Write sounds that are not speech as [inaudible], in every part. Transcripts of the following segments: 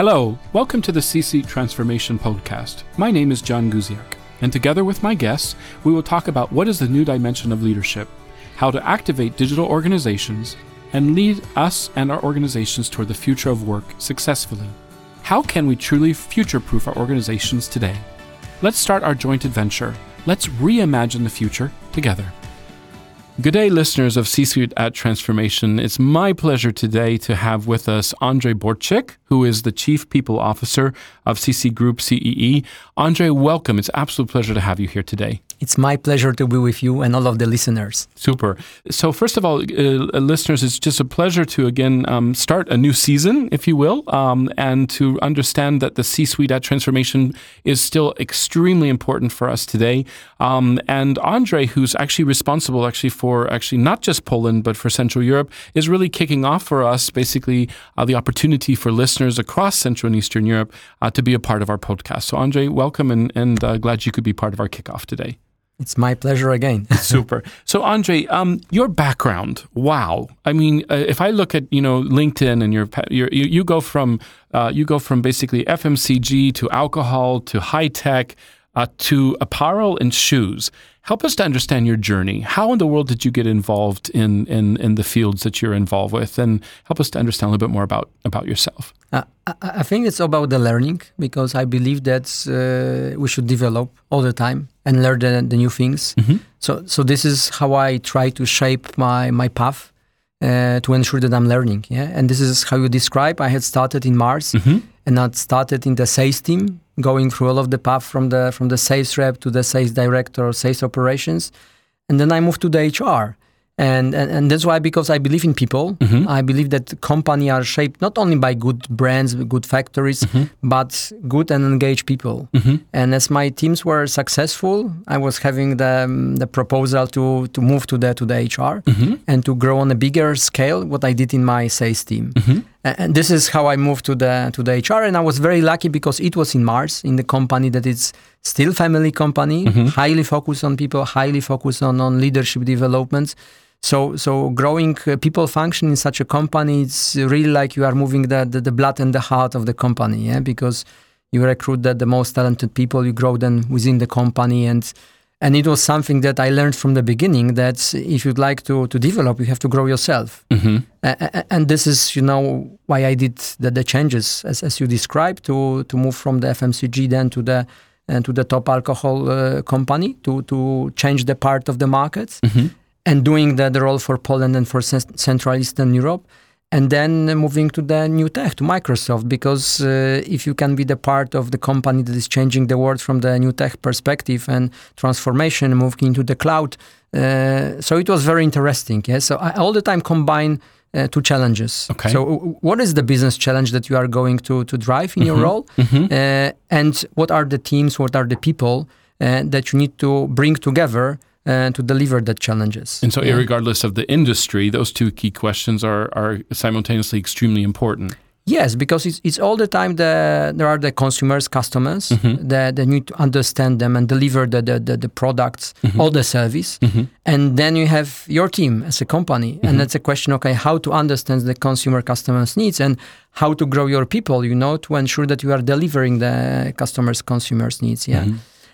Hello, welcome to the C Suite Transformation Podcast. My name is John Guziak, and together with my guests, we will talk about what is the new dimension of leadership, how to activate digital organizations, and lead us and our organizations toward the future of work successfully. How can we truly future proof our organizations today? Let's start our joint adventure. Let's reimagine the future together. Good day, listeners of C Suite at Transformation. It's my pleasure today to have with us Andre Borczyk, who is the Chief People Officer of CCC Group CEE. Andre, welcome. It's absolute pleasure to have you here today. It's my pleasure to be with you and all of the listeners. Super. So, first of all, uh, listeners, it's just a pleasure to again um, start a new season, if you will, um, and to understand that the C suite at transformation is still extremely important for us today. Um, and Andre, who's actually responsible actually for actually not just Poland, but for Central Europe, is really kicking off for us basically uh, the opportunity for listeners across Central and Eastern Europe uh, to be a part of our podcast. So, Andre, welcome and, and uh, glad you could be part of our kickoff today. It's my pleasure again. [laughs] Super. So, Andre, um, your background, wow. I mean, uh, if I look at you know LinkedIn and your, your you, you go from uh, you go from basically FMCG to alcohol to high tech uh, to apparel and shoes. Help us to understand your journey. How in the world did you get involved in, in, in the fields that you're involved with? And help us to understand a little bit more about, about yourself. Uh, I think it's about the learning because I believe that uh, we should develop all the time and learn the, the new things. Mm-hmm. So, so this is how I try to shape my, my path uh, to ensure that I'm learning. Yeah, and this is how you describe. I had started in Mars, mm-hmm. and I started in the sales team, going through all of the path from the from the sales rep to the sales director, sales operations, and then I moved to the HR. And, and, and that's why because I believe in people. Mm-hmm. I believe that company are shaped not only by good brands, good factories, mm-hmm. but good and engaged people. Mm-hmm. And as my teams were successful, I was having the um, the proposal to to move to the to the HR mm-hmm. and to grow on a bigger scale. What I did in my sales team. Mm-hmm. And this is how I moved to the to the HR, and I was very lucky because it was in Mars, in the company that is still family company, mm-hmm. highly focused on people, highly focused on on leadership development. So, so growing uh, people function in such a company, it's really like you are moving the, the, the, blood and the heart of the company, yeah? Because you recruit the, the most talented people, you grow them within the company, and and it was something that I learned from the beginning that if you'd like to to develop, you have to grow yourself, mm-hmm. uh, and this is you know why I did the, the changes as as you described to to move from the FMCG then to the and uh, to the top alcohol uh, company to to change the part of the markets. Mm-hmm and doing the, the role for Poland and for Central Eastern Europe. And then moving to the new tech, to Microsoft, because uh, if you can be the part of the company that is changing the world from the new tech perspective and transformation, moving into the cloud, uh, so it was very interesting. Yeah, so I all the time combine uh, two challenges. Okay. So what is the business challenge that you are going to to drive in mm-hmm. your role, mm-hmm. Uh, and what are the teams, what are the people uh, that you need to bring together and to deliver the challenges. And so, yeah. regardless of the industry, those two key questions are, are simultaneously extremely important. Yes, because it's, it's all the time the, there are the consumers, customers mm-hmm. that, that need to understand them and deliver the, the, the, the products, mm-hmm. all the service. Mm-hmm. And then you have your team as a company. And mm-hmm. that's a question, okay, how to understand the consumer customers' needs and how to grow your people, you know, to ensure that you are delivering the customers' consumers' needs. Yeah.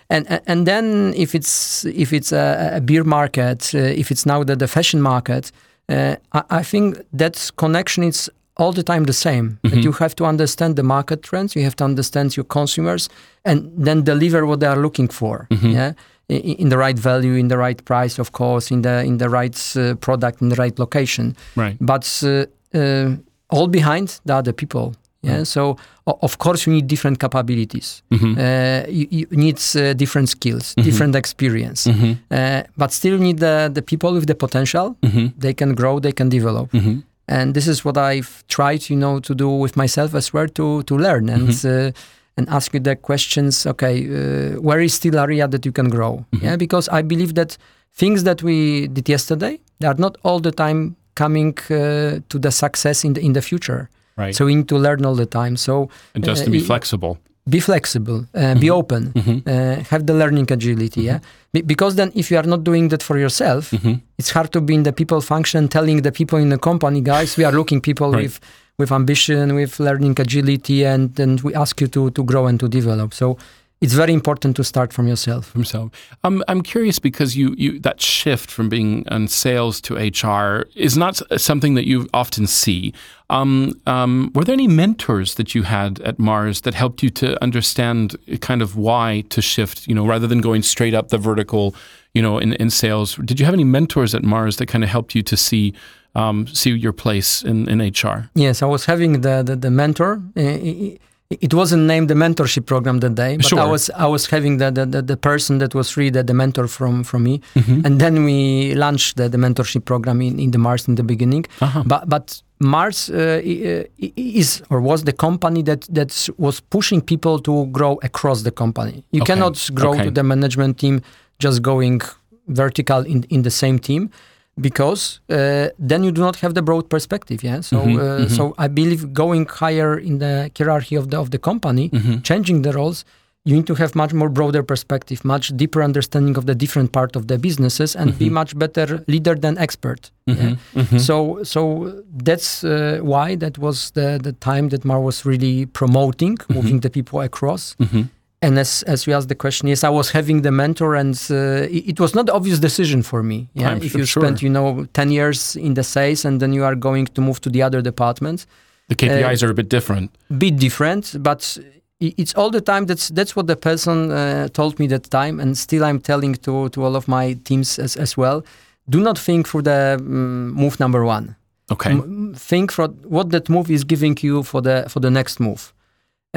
And and then if it's if it's a, a beer market, uh, if it's now the, the fashion market, uh, I, I, think that connection is all the time the same. Mm-hmm. That you have to understand the market trends, you have to understand your consumers, and then deliver what they are looking for. Mm-hmm. Yeah. In, in the right value, in the right price, of course, in the in the right uh, product, in the right location. Right. But uh, uh, all behind the other people. Yeah. So of course you need different capabilities. Mm-hmm. Uh, you, you, need uh, different skills, mm-hmm. different experience, mm-hmm. uh, but still you need the, the people with the potential. Mm-hmm. They can grow, they can develop. Mm-hmm. And this is what I've tried, you know, to do with myself as well to to learn and mm-hmm. uh, and ask you the questions. Okay, uh, where is still area that you can grow? Yeah, because I believe that things that we did yesterday they are not all the time coming uh, to the success in the in the future. Right. So we need to learn all the time. So and just uh, to be flexible. be flexible, uh, be open, uh, have the learning agility. Yeah, Be- because then if you are not doing that for yourself, it's hard to be in the people function, telling the people in the company, guys, we are looking people Right. with with ambition, with learning agility, and and we ask you to to grow and to develop. So it's very important to start from yourself. himself. Um, I'm curious because you, you that shift from being in sales to HR is not something that you often see. Um, um, were there any mentors that you had at Mars that helped you to understand kind of why to shift? You know, rather than going straight up the vertical, you know, in, in sales. Did you have any mentors at Mars that kind of helped you to see um, see your place in, in HR? Yes, I was having the the, the mentor. Uh, it, wasn't named the mentorship program that day, but I was I was having the the, the, the person that was really the, the mentor from from me, Mm-hmm. and then we launched the, the mentorship program in, in the Mars in the beginning. Uh-huh. But but Mars uh, is or was the company that that was pushing people to grow across the company. You Okay, cannot grow okay. to the management team just going vertical in in the same team because uh, then you do not have the broad perspective yeah so Mhm, uh, mhm. so i believe going higher in the hierarchy of the of the company Mhm. changing the roles you need to have much more broader perspective much deeper understanding of the different part of the businesses and be much better leader than expert yeah? Mhm. Mhm. so so that's uh, why that was the the time that mar was really promoting moving the people across. And as as you asked the question, yes, I was having the mentor, and uh, it, it was not the obvious decision for me. Yeah, I'm if you sure. you know ten years in the sales and then you are going to move to the other department, The KPIs are a bit different. bit different, but it's all the time. That's that's what the person uh, told me that time, and still I'm telling to to all of my teams as as well. Do not think for the mm, move number one. Okay. M- think for what that move is giving you for the for the next move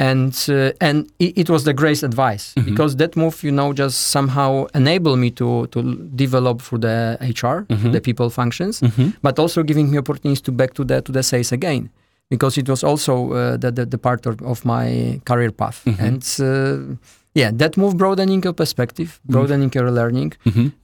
and uh, and it, it was the great advice Mhm. because that move you know just somehow enabled me to to develop through the hr Mhm. the people functions Mhm. but also giving me opportunities to back to the to the sales again because it was also uh, the, the the part of, of my career path Mhm. and uh, yeah that move broadening your perspective broadening your learning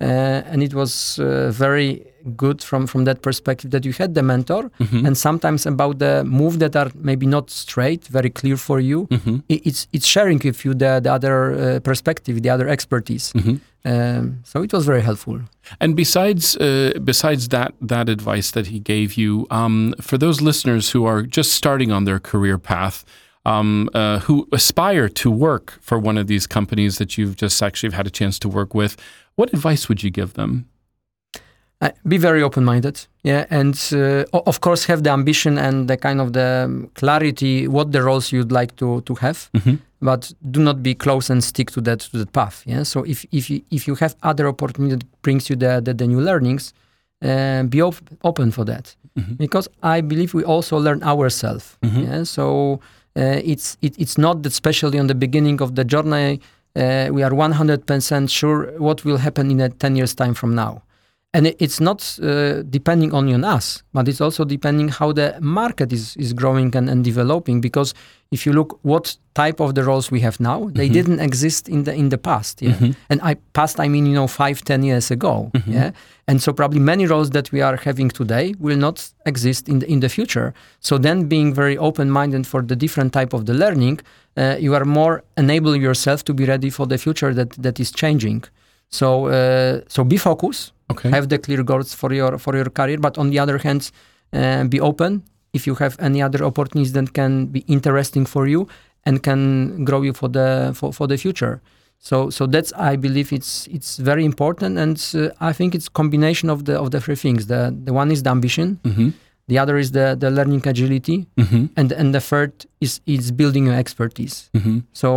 uh, and it was uh, very good from from that perspective that you had the mentor Mhm. and sometimes about the move that are maybe not straight very clear for you Mhm. i- it's it's sharing with you the, the other uh, perspective the other expertise Mhm. um, so it was very helpful And besides, uh, besides that that advice that he gave you, um, for those listeners who are just starting on their career path, um, uh, who aspire to work for one of these companies that you've just actually had a chance to work with, what advice would you give them? Uh, be very open-minded yeah and uh, of course have the ambition and the kind of the um, clarity what the roles you'd like to to have Mhm. but do not be close and stick to that to that path yeah so if if you if you have other opportunity that brings you the the, the new learnings uh, be op- open for that Mhm. because i believe we also learn ourselves Mhm. yeah so uh, it's it, it's not that especially on the beginning of the journey uh, we are 100% sure what will happen in a 10 years time from now and it's not uh, depending only on us but it's also depending how the market is, is growing and, and developing because if you look what type of the roles we have now they Mhm. didn't exist in the in the past yeah Mhm. and i past i mean you know five ten years ago Mhm. yeah and so probably many roles that we are having today will not exist in the in the future so then being very open minded for the different type of the learning uh, you are more enabling yourself to be ready for the future that that is changing so uh, so be focused. Okay. have the clear goals for your for your career. But on the other hand uh, be open. If you have any other opportunities that can be interesting for you and can grow you for the for, for the future. So so that's i believe it's it's very important. And uh, i think it's combination of the of the three things. The the one is the ambition. Mhm. the other is the the learning agility. Mhm. and and the third is is building your expertise. Mhm. so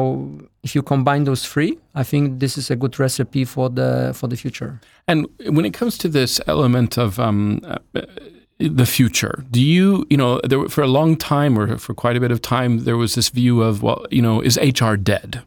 if you combine those three i think this is a good recipe for the for the future And when it comes to this element of um, uh, the future, do you, you know, there, for a long time or for quite a bit of time, there was this view of, well, you know, is HR dead?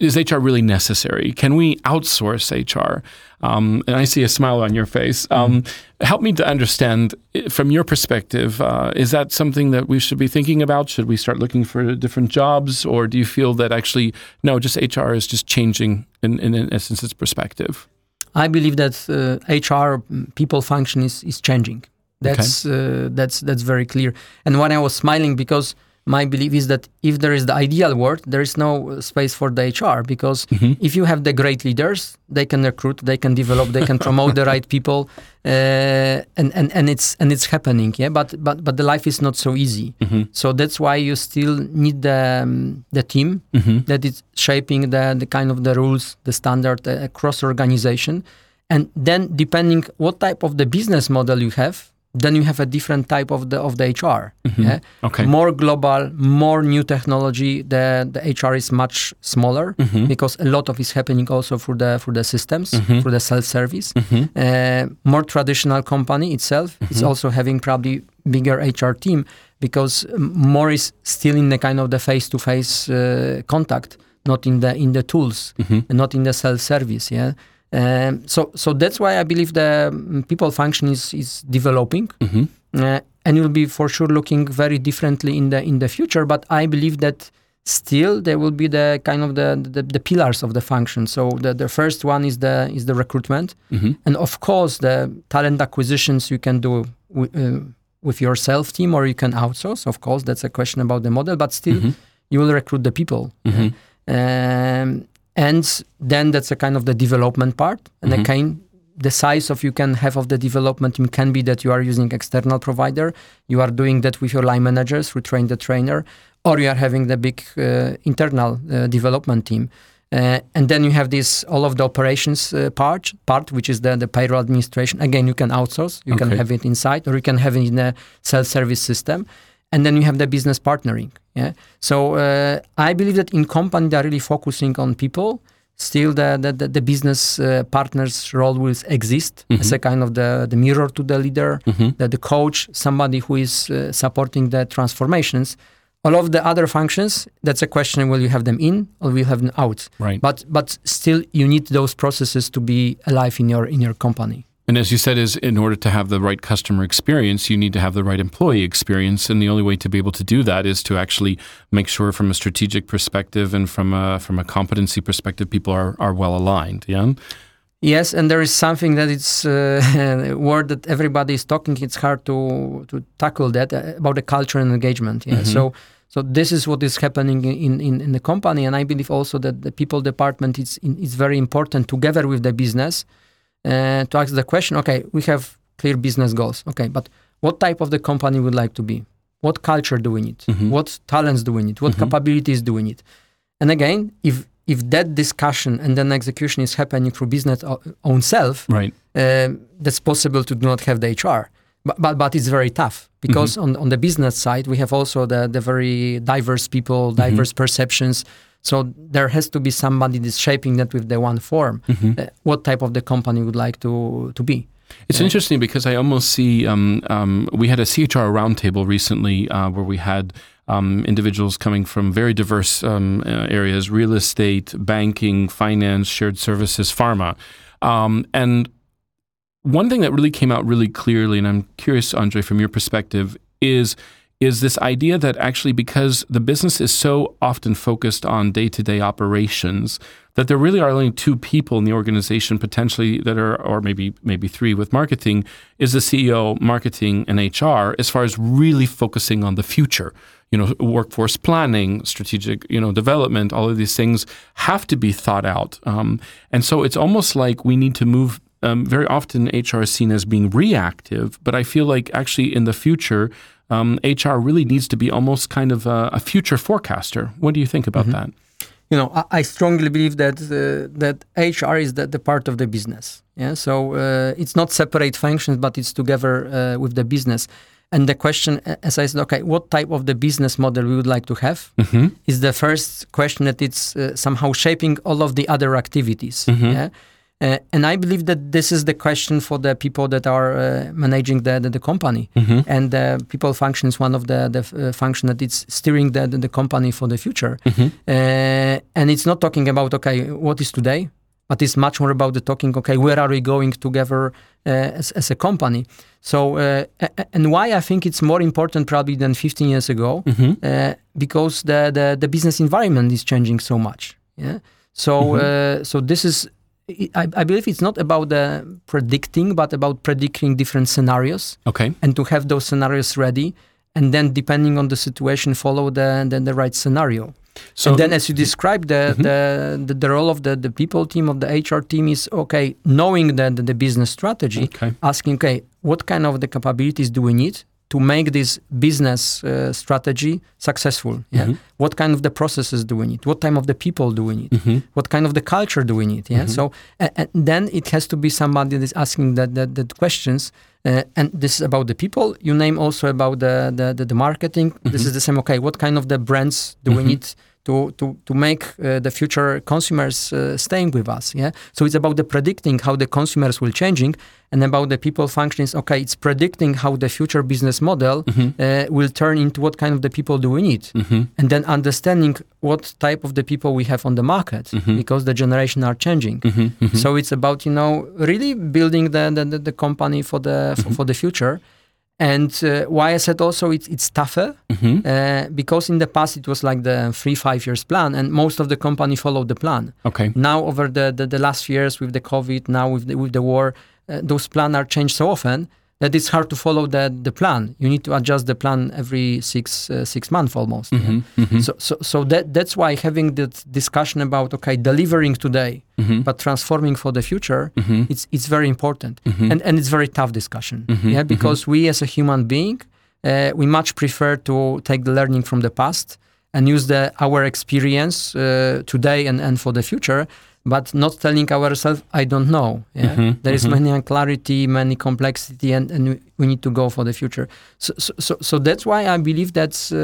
Is HR really necessary? Can we outsource HR? Um, and I see a smile on your face. Um, Help me to understand, from your perspective, uh, is that something that we should be thinking about? Should we start looking for different jobs? Or do you feel that actually, no, just HR is just changing in, in, in essence its perspective? I believe that uh, HR mm, people function is, is changing. That's uh, that's that's very clear. And when I was smiling because my belief is that if there is the ideal world, there is no space for the HR because mm-hmm. if you have the great leaders, they can recruit, they can develop, they can promote the right people, uh, and, and and it's and it's happening. Yeah, but but but the life is not so easy. Mm-hmm. So that's why you still need the um, the team mm-hmm. that is shaping the the kind of the rules, the standard uh, across organization, and then depending what type of the business model you have then you have a different type of the of the HR. Mm-hmm. Yeah? Okay. More global, more new technology. The the HR is much smaller mm-hmm. because a lot of is happening also through the through the systems, mm-hmm. through the self service. Mm-hmm. Uh, more traditional company itself is mm-hmm. also having probably bigger HR team because more is still in the kind of the face to face contact, not in the in the tools, mm-hmm. not in the self service. Yeah. Um, so so that's why I believe the um, people function is is developing, mm-hmm. uh, and will be for sure looking very differently in the in the future. But I believe that still there will be the kind of the the, the pillars of the function. So the, the first one is the is the recruitment, mm-hmm. and of course the talent acquisitions you can do. W- uh, with your self team or you can outsource of course that's a question about the model but still mm-hmm. you will recruit the people mm-hmm. um, and then that's a kind of the development part and mm-hmm. again the size of you can have of the development team can be that you are using external provider you are doing that with your line managers who train the trainer or you are having the big uh, internal uh, development team uh, and then you have this all of the operations uh, part part which is the, the payroll administration again you can outsource you okay. can have it inside or you can have it in a self-service system and then you have the business partnering. Yeah. So uh, I believe that in company they are really focusing on people. Still, the the, the business uh, partners role will exist mm-hmm. as a kind of the, the mirror to the leader, mm-hmm. the, the coach, somebody who is uh, supporting the transformations. All of the other functions, that's a question: will you have them in or will you have them out? Right. But but still, you need those processes to be alive in your in your company. And as you said, is in order to have the right customer experience, you need to have the right employee experience, and the only way to be able to do that is to actually make sure, from a strategic perspective and from a from a competency perspective, people are are well aligned. Yeah. Yes, and there is something that it's uh, a [laughs] word that everybody is talking. It's hard to to tackle that uh, about the culture and engagement. Yeah. Mm-hmm. So so this is what is happening in, in, in the company, and I believe also that the people department is is very important together with the business to ask the question okay we have clear business goals okay but what type of the company would like to be what culture do we need mm-hmm. what talents do we need what mm-hmm. capabilities do we need and again if if that discussion and then execution is happening through business own self right um, that's possible to not have the hr but, but, but it's very tough because mm-hmm. on, on the business side we have also the, the very diverse people mm-hmm. diverse perceptions so there has to be somebody that's shaping that with the one form. Mm-hmm. Uh, what type of the company would like to to be? It's interesting because I almost see um, um, we had a CHR roundtable recently uh, where we had um, individuals coming from very diverse um, uh, areas: real estate, banking, finance, shared services, pharma, um, and one thing that really came out really clearly, and I'm curious, Andre, from your perspective, is is this idea that actually because the business is so often focused on day-to-day operations that there really are only two people in the organization potentially that are or maybe maybe three with marketing is the CEO marketing and HR as far as really focusing on the future. You know workforce planning strategic you know development all of these things have to be thought out. Um, and so it's almost like we need to move um, very often HR is seen as being reactive, but I feel like actually in the future, um, HR really needs to be almost kind of a, a future forecaster. What do you think about mm-hmm. that? You know, I, I strongly believe that uh, that HR is the, the part of the business. Yeah, so uh, it's not separate functions, but it's together uh, with the business. And the question, as I said, okay, what type of the business model we would like to have mm-hmm. is the first question that it's uh, somehow shaping all of the other activities. Mm-hmm. Yeah? Uh, and I believe that this is the question for the people that are uh, managing the, the, the company. Mm-hmm. And uh, people function is one of the, the uh, function that it's steering the, the, the company for the future. Mm-hmm. Uh, and it's not talking about, okay, what is today? But it's much more about the talking, okay, where are we going together uh, as, as, a company? So, and why I think it's more important probably than 15 years ago, mm-hmm. because the, the, the business environment is changing so much. Yeah. So, mm-hmm. so this is I, I, believe it's not about the predicting, but about predicting different scenarios. Okay. And to have those scenarios ready, and then depending on the situation, follow the the, the right scenario. So and then, as you described, the, mm-hmm. the, the, the role of the, the people team of the HR team is okay, knowing the, the business strategy, okay. asking okay, what kind of the capabilities do we need to make this business uh, strategy successful yeah mm-hmm. what kind of the processes do we need what type of the people do we need mm-hmm. what kind of the culture do we need yeah mm-hmm. so and then it has to be somebody that is asking that that, that questions uh, and this is about the people you name also about the the, the, the marketing this mm-hmm. is the same okay what kind of the brands do we mm-hmm. need to to to make uh, the future consumers uh, staying with us yeah so it's about the predicting how the consumers will changing and about the people functions okay it's predicting how the future business model mm-hmm. uh, will turn into what kind of the people do we need mm-hmm. and then understanding what type of the people we have on the market mm-hmm. because the generation are changing mm-hmm. Mm-hmm. so it's about you know really building the the, the company for the for, mm-hmm. for the future and uh, why I said also it's, it's tougher mm-hmm. uh, because in the past it was like the three five years plan and most of the company followed the plan. Okay. Now over the, the, the last years with the COVID, now with the, with the war, uh, those plans are changed so often that it's hard to follow the, the plan. You need to adjust the plan every six uh, six months almost. Mm-hmm, yeah? mm-hmm. So so so that that's why having that discussion about okay delivering today mm-hmm. but transforming for the future mm-hmm. it's it's very important mm-hmm. and and it's very tough discussion. Mm-hmm, yeah, because we as a human being uh, we much prefer to take the learning from the past and use the our experience uh, today and and for the future but not telling ourselves i don't know yeah? mm-hmm, there is mm-hmm. many unclarity many complexity and, and we need to go for the future so so, so, so that's why i believe that uh,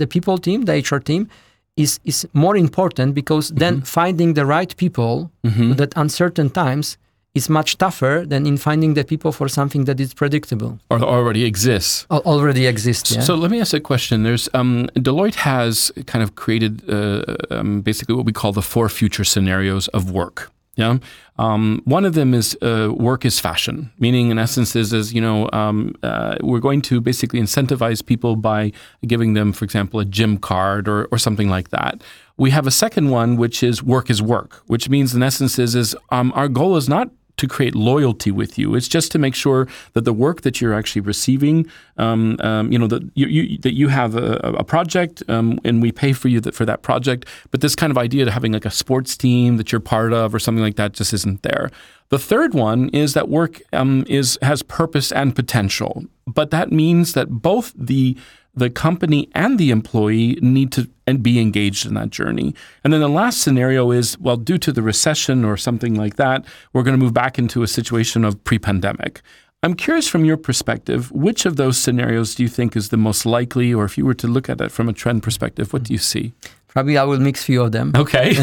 the people team the hr team is is more important because then mm-hmm. finding the right people mm-hmm. at uncertain times is much tougher than in finding the people for something that is predictable or already exists. Al- already exists. Yeah? So let me ask a question. There's um, Deloitte has kind of created uh, um, basically what we call the four future scenarios of work. Yeah. Um, one of them is uh, work is fashion, meaning in essence is, is you know um, uh, we're going to basically incentivize people by giving them, for example, a gym card or, or something like that. We have a second one, which is work is work, which means in essence is, is um, our goal is not to create loyalty with you. It's just to make sure that the work that you're actually receiving, um, um, you know, that you, you, that you have a, a project um, and we pay for you that, for that project. But this kind of idea of having like a sports team that you're part of or something like that just isn't there. The third one is that work um, is has purpose and potential, but that means that both the the company and the employee need to and be engaged in that journey. And then the last scenario is well, due to the recession or something like that, we're going to move back into a situation of pre pandemic. I'm curious from your perspective, which of those scenarios do you think is the most likely, or if you were to look at it from a trend perspective, what do you see? Probably I will mix few of them. Okay.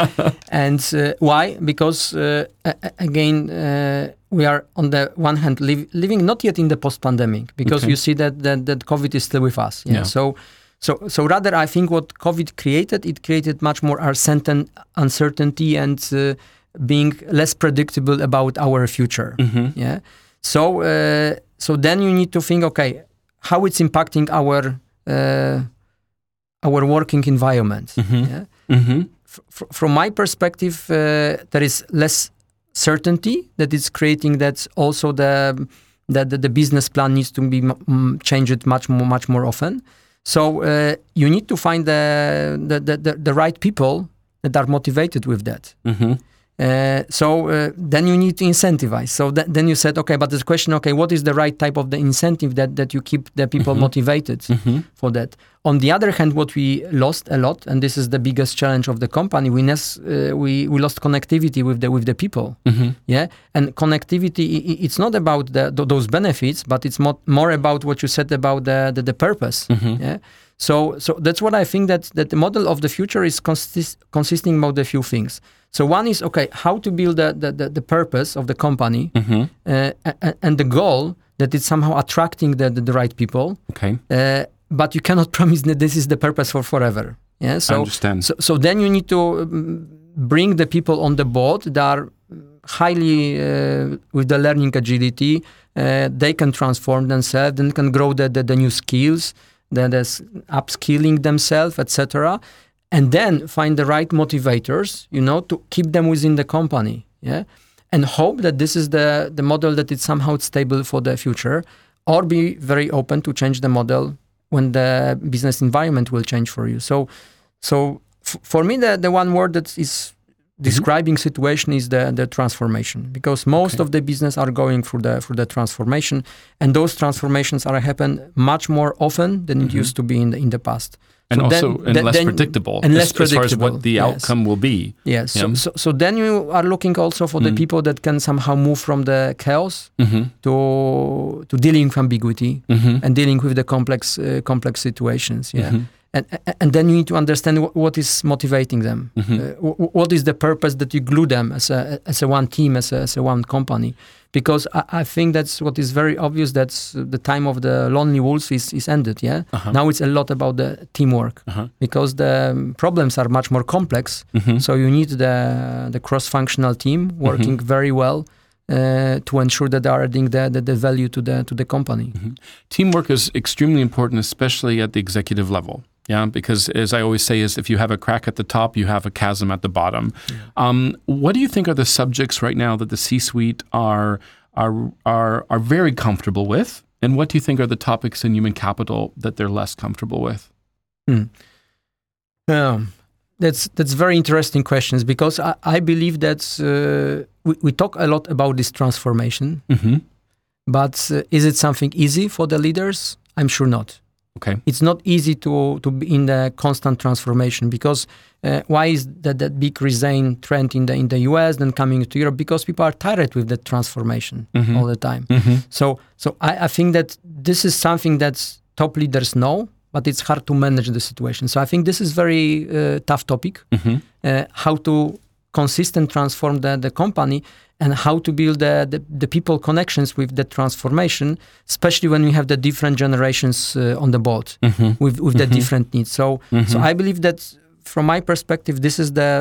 [laughs] and uh, why? Because uh, again, uh, we are on the one hand living not yet in the post-pandemic because okay. you see that, that that COVID is still with us. Yeah? yeah. So. So, so rather, I think what COVID created, it created much more uncertainty and uh, being less predictable about our future. Mm-hmm. Yeah. So, uh, so then you need to think, okay, how it's impacting our uh, our working environment. Mm-hmm. Yeah? Mm-hmm. F- from my perspective, uh, there is less certainty that is creating that also the that the, the, business plan needs to be m- changed much more much more often. So uh, you need to find the, the the, the, right people that are motivated with that. Mm-hmm. Uh, so uh, then you need to incentivize. So th- then you said, okay, but the question, okay, what is the right type of the incentive that, that you keep the people mm-hmm. motivated mm-hmm. for that? On the other hand, what we lost a lot, and this is the biggest challenge of the company, we nes- uh, we, we lost connectivity with the with the people. Mm-hmm. Yeah, and connectivity, it's not about the, those benefits, but it's more, more about what you said about the the, the purpose. Mm-hmm. Yeah. So, so that's what I think that, that the model of the future is consist, consisting about a few things. So one is okay, how to build the the, the, the purpose of the company mm-hmm. uh, and the goal that it's somehow attracting the, the, the right people. Okay. Uh, but you cannot [laughs] promise that this is the purpose for forever. Yeah. So, I understand. So, so then you need to um, bring the people on the board that are highly uh, with the learning agility. Uh, they can transform themselves and can grow the, the, the new skills. That is upskilling themselves, etc and then find the right motivators you know to keep them within the company yeah and hope that this is the the model that it's somehow stable for the future or be very open to change the model when the business environment will change for you. So, so f- for me, the, the one word that is describing mm-hmm. situation is the, the transformation because most okay. of the business are going through the through the transformation and those transformations are happen much more often than mm-hmm. it used to be in the in the past and so also then, and less then, predictable and less as, predictable as far as what the yes. outcome will be yes so, so, so, then you are looking also for the mm. people that can somehow move from the chaos mm-hmm. to to dealing with ambiguity mm-hmm. and dealing with the complex uh, complex situations yeah mm-hmm and and then you need to understand what is motivating them mm-hmm. uh, what is the purpose that you glue them as a as a one team as a, as a one company because I, I, think that's what is very obvious that the time of the lonely wolves is, is ended yeah uh-huh. now it's a lot about the teamwork uh-huh. because the um, problems are much more complex mm-hmm. so you need the the cross-functional team working mm-hmm. very well uh, to ensure that they are adding the, the, the, value to the to the company. Mm-hmm. Teamwork is extremely important, especially at the executive level. Yeah, because as I always say, is if you have a crack at the top, you have a chasm at the bottom. Yeah. Um, what do you think are the subjects right now that the C-suite are are are are very comfortable with, and what do you think are the topics in human capital that they're less comfortable with? Hmm. Um, that's that's very interesting questions because I, I believe that uh, we, we talk a lot about this transformation, mm-hmm. but uh, is it something easy for the leaders? I'm sure not. Okay. It's not easy to to be in the constant transformation because uh, why is that that big resign trend in the in the US then coming to Europe? Because people are tired with that transformation mm-hmm. all the time. Mm-hmm. So so I, I think that this is something that top leaders know, but it's hard to manage the situation. So I think this is very uh, tough topic. Mm-hmm. Uh, how to consistent transform the, the company and how to build the, the, the, people connections with the transformation, especially when we have the different generations uh, on the board mm-hmm. with, with mm-hmm. the different needs. So, mm-hmm. so I believe that from my perspective, this is the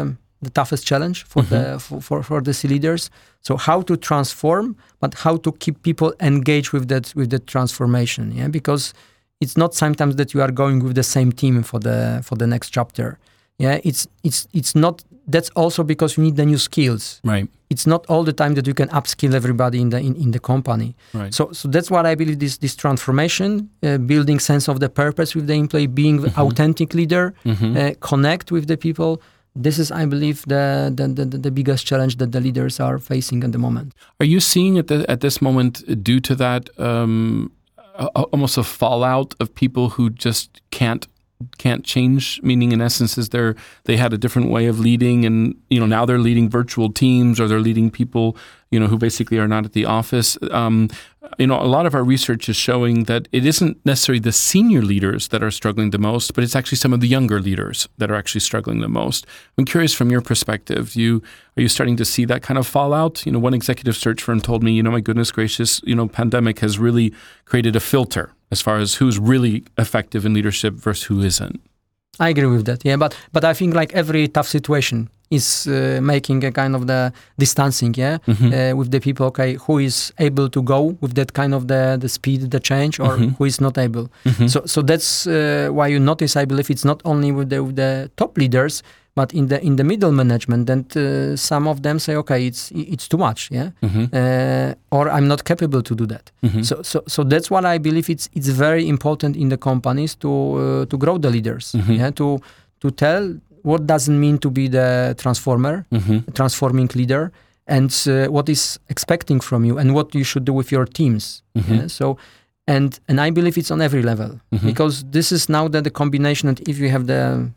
the toughest challenge for the mm-hmm. for, for, for the C leaders. So how to transform, but how to keep people engaged with that with the transformation. Yeah, because it's not sometimes that you are going with the same team for the for the next chapter. Yeah, it's it's it's not that's also because you need the new skills. Right. It's not all the time that you can upskill everybody in the in, in the company. Right. So so that's what I believe this this transformation, uh, building sense of the purpose with the employee, being mm-hmm. authentic leader, mm-hmm. uh, connect with the people. This is, I believe, the, the, the the biggest challenge that the leaders are facing at the moment. Are you seeing at the, at this moment, due to that, um, a, almost a fallout of people who just can't can't change meaning in essence is they're they had a different way of leading and you know now they're leading virtual teams or they're leading people you know who basically are not at the office. Um, you know a lot of our research is showing that it isn't necessarily the senior leaders that are struggling the most but it's actually some of the younger leaders that are actually struggling the most. I'm curious from your perspective you are you starting to see that kind of fallout? You know one executive search firm told me you know my goodness gracious you know pandemic has really created a filter as far as who's really effective in leadership versus who isn't. I agree with that. Yeah, but but I think like every tough situation is uh, making a kind of the distancing. Yeah, mm-hmm. uh, with the people. Okay, who is able to go with that kind of the the speed, the change, or mm-hmm. who is not able. Mm-hmm. So so that's uh, why you notice. I believe it's not only with the with the top leaders, but in the in the middle management, then uh, some of them say, okay, it's it's too much, yeah, mm-hmm. uh, or I'm not capable to do that. Mm-hmm. So so so that's what I believe. It's it's very important in the companies to uh, to grow the leaders, mm-hmm. yeah, to to tell what doesn't mean to be the transformer, mm-hmm. transforming leader, and uh, what is expecting from you, and what you should do with your teams. Mm-hmm. Yeah? So and and I believe it's on every level mm-hmm. because this is now that the combination. And if you have the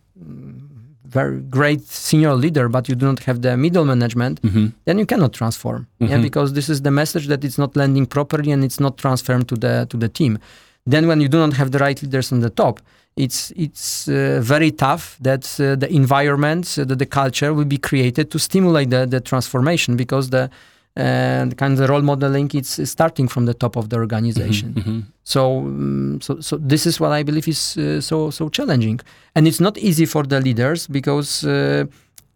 very great senior leader, but you do not have the middle management, mm-hmm. then you cannot transform. Mm-hmm. Yeah, because this is the message that it's not landing properly and it's not transferred to the to the team. Then when you do not have the right leaders on the top, it's it's uh, very tough that uh, the environment, uh, that the culture will be created to stimulate the, the transformation because the and kind of the role modeling it's starting from the top of the organization mm-hmm, mm-hmm. so um, so so this is what i believe is uh, so so challenging and it's not easy for the leaders because uh,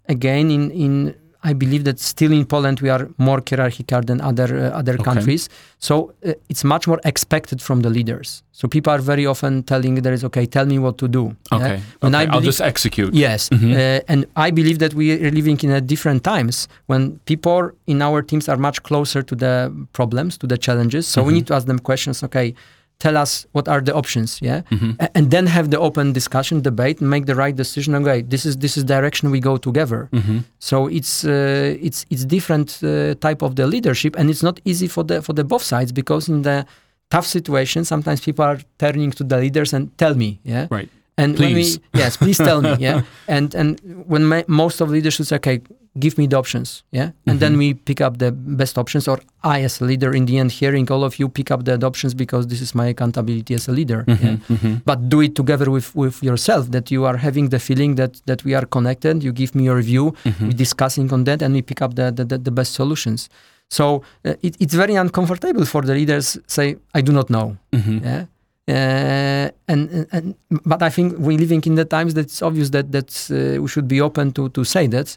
again in in I believe that still in Poland we are more hierarchical than other uh, other Okay. countries. So uh, it's much more expected from the leaders. So people are very often telling there is okay, tell me what to do. yeah? Okay. When okay. I I'll just execute. Yes, Mhm. uh, and I believe that we are living in a different times when people in our teams are much closer to the problems, to the challenges. So we Mhm. need to ask them questions. Okay, tell us what are the options, yeah, Mhm. And then have the open discussion, debate, and make the right decision. Okay, this is this is direction we go together. Mhm. So it's uh, it's it's different uh, type of the leadership, and it's not easy for the for the both sides because in the tough situation, sometimes people are turning to the leaders and tell me, yeah, Right. and when Please. we yes, please tell me, [laughs] yeah, and and when my, most of leaders should say, okay, give me the options, yeah, and then Mhm. we pick up the best options, or I as a leader in the end, hearing all of you pick up the options because this is my accountability as a leader, yeah Mhm. Mhm. but do it together with with yourself that you are having the feeling that that we are connected you give me your view Mhm. we're discussing on that and we pick up the the, the, the best solutions so uh, it, it's very uncomfortable for the leaders say i do not know Mhm. yeah uh, and, and but i think we're living in the times that it's obvious that that uh, we should be open to to say that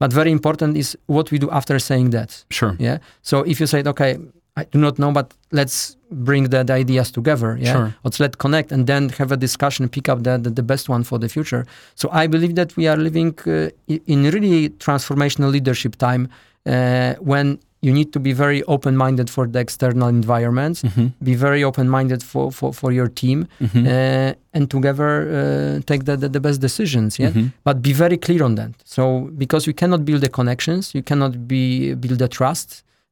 but very important is what we do after saying that Sure. yeah so if you said okay i do not know but let's bring the, the ideas together yeah Sure. let's let connect and then have a discussion pick up the, the, the best one for the future so i believe that we are living uh, in really transformational leadership time uh, when you need to be very open-minded for the external environment Mhm. be very open-minded for, for, for your team Mhm. uh, and together uh, take the, the, the best decisions yeah Mhm. but be very clear on that so because you cannot build the connections you cannot be build the trust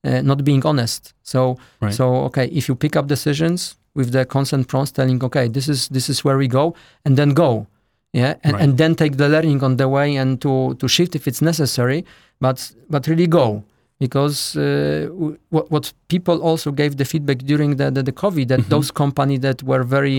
uh, not being honest so Right. so okay if you pick up decisions with the consent prompts telling okay this is this is where we go and then go yeah and, Right. and then take the learning on the way and to to shift if it's necessary but but really go because uh, what, what people also gave the feedback during the, the, the covid that Mhm. those companies that were very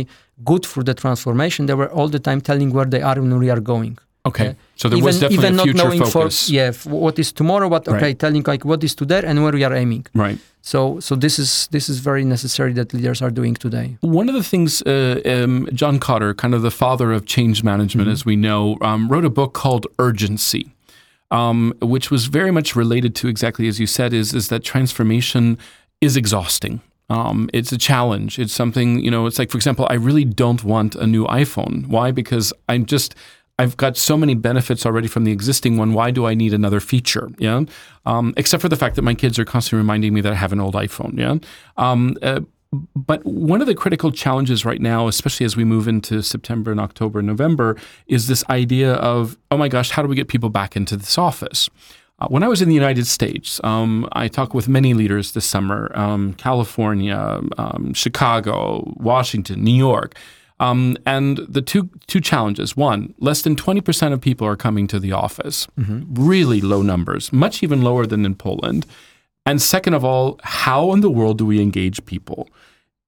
good for the transformation they were all the time telling where they are and where we are going Okay. Yeah. So there was definitely even a not future knowing focus. for yeah what is tomorrow but okay Right. telling like what is today and where we are aiming Right. so so this is this is very necessary that leaders are doing today One of the things, uh, um, John Kotter, kind of the father of change management, Mm-hmm. as we know, um, wrote a book called Urgency, um, which was very much related to exactly as you said, is is that transformation is exhausting. Um, it's a challenge. It's something you know. It's like, for example, I really don't want a new iPhone. Why? Because I'm just I've got so many benefits already from the existing one. Why do I need another feature? Yeah. Um, except for the fact that my kids are constantly reminding me that I have an old iPhone. Yeah. Um, uh, but one of the critical challenges right now, especially as we move into September and October and November, is this idea of, oh my gosh, how do we get people back into this office? Uh, when I was in the United States, um, I talked with many leaders this summer um, California, um, Chicago, Washington, New York. Um, and the two two challenges: one, less than twenty percent of people are coming to the office, really low numbers, much even lower than in Poland. And second of all, how in the world do we engage people?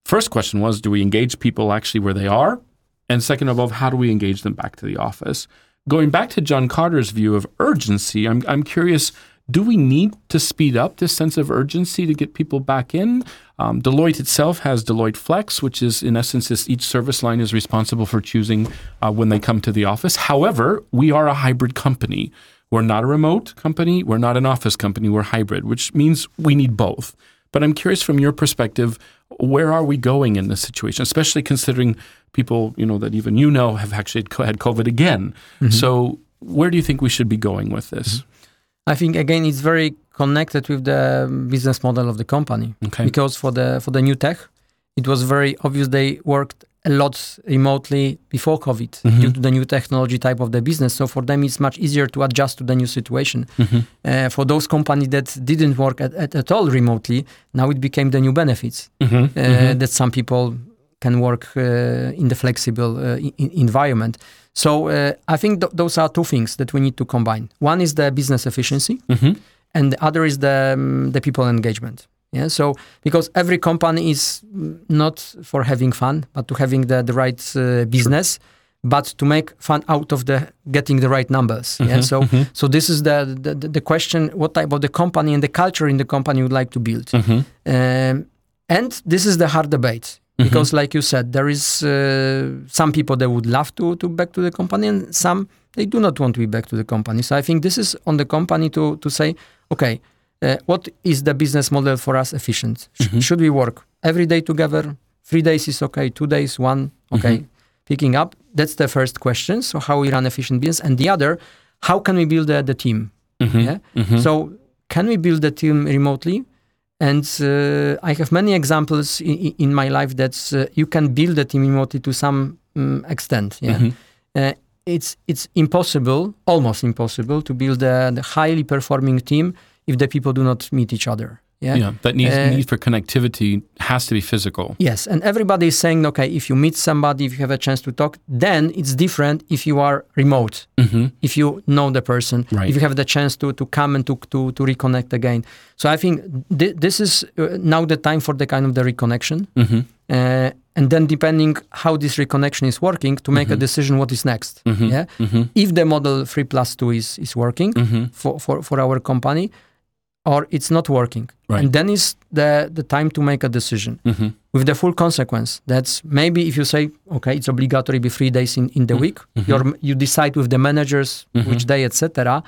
First question was, do we engage people actually where they are? And second of all, how do we engage them back to the office? Going back to John Kotter's view of urgency, I'm, I'm curious do we need to speed up this sense of urgency to get people back in? Um, Deloitte itself has Deloitte Flex, which is in essence each service line is responsible for choosing uh, when they come to the office. However, we are a hybrid company. We're not a remote company. We're not an office company. We're hybrid, which means we need both. But I'm curious from your perspective, where are we going in this situation, especially considering people, you know, that even you know have actually had COVID again. Mm-hmm. So where do you think we should be going with this? Mm-hmm. i think again it's very connected with the business model of the company Okay. because for the for the new tech it was very obvious they worked a lot remotely before covid Mhm. due to the new technology type of the business so for them it's much easier to adjust to the new situation Mhm. uh, for those companies that didn't work at, at, at all remotely now it became the new benefits Mhm. uh, Mhm. that some people can work uh, in the flexible uh, i- i- environment so uh, i think th- those are two things that we need to combine one is the business efficiency Mhm. and the other is the um, the people engagement yeah so because every company is not for having fun but to having the, the right uh, business but to make fun out of the getting the right numbers yeah Mhm, so mhm. so this is the, the the question what type of the company and the culture in the company you would like to build Mhm. um, and this is the hard debate Mhm. because like you said there is uh, some people that would love to to back to the company and some they do not want to be back to the company. So I think this is on the company to to say, okay, uh, what is the business model for us efficient? Sh- Mhm. Should we work every day together? Three days is okay. Two days, one okay. Mhm. Picking up. That's the first question. So how we run efficient business, and the other, how can we build the, the team? Mhm. Yeah. Mhm. So can we build the team remotely? And uh, I have many examples in, in my life that uh, you can build a team remotely to some um, extent. Yeah, Mhm. uh, it's it's impossible, almost impossible, to build a, the highly performing team if the people do not meet each other. Yeah. Yeah, that need, Uh, need for connectivity has to be physical. Yes, and everybody is saying, okay, if you meet somebody, if you have a chance to talk, then it's different if you are remote, hmm if you know the person, Right. if you have the chance to to come and to to, to reconnect again. So I think th- this is uh, now the time for the kind of the reconnection, hmm uh, and then depending how this reconnection is working, to make a Mhm. decision what is next. hmm Yeah, hmm if the model three plus two is is working hmm for for for our company, or it's not working, Right. and then is the the time to make a decision hmm with the full consequence. That's maybe if you say, okay, it's obligatory be three days in, in the Mhm. week, Mhm. you're, you decide with the managers Mhm. which day, etc.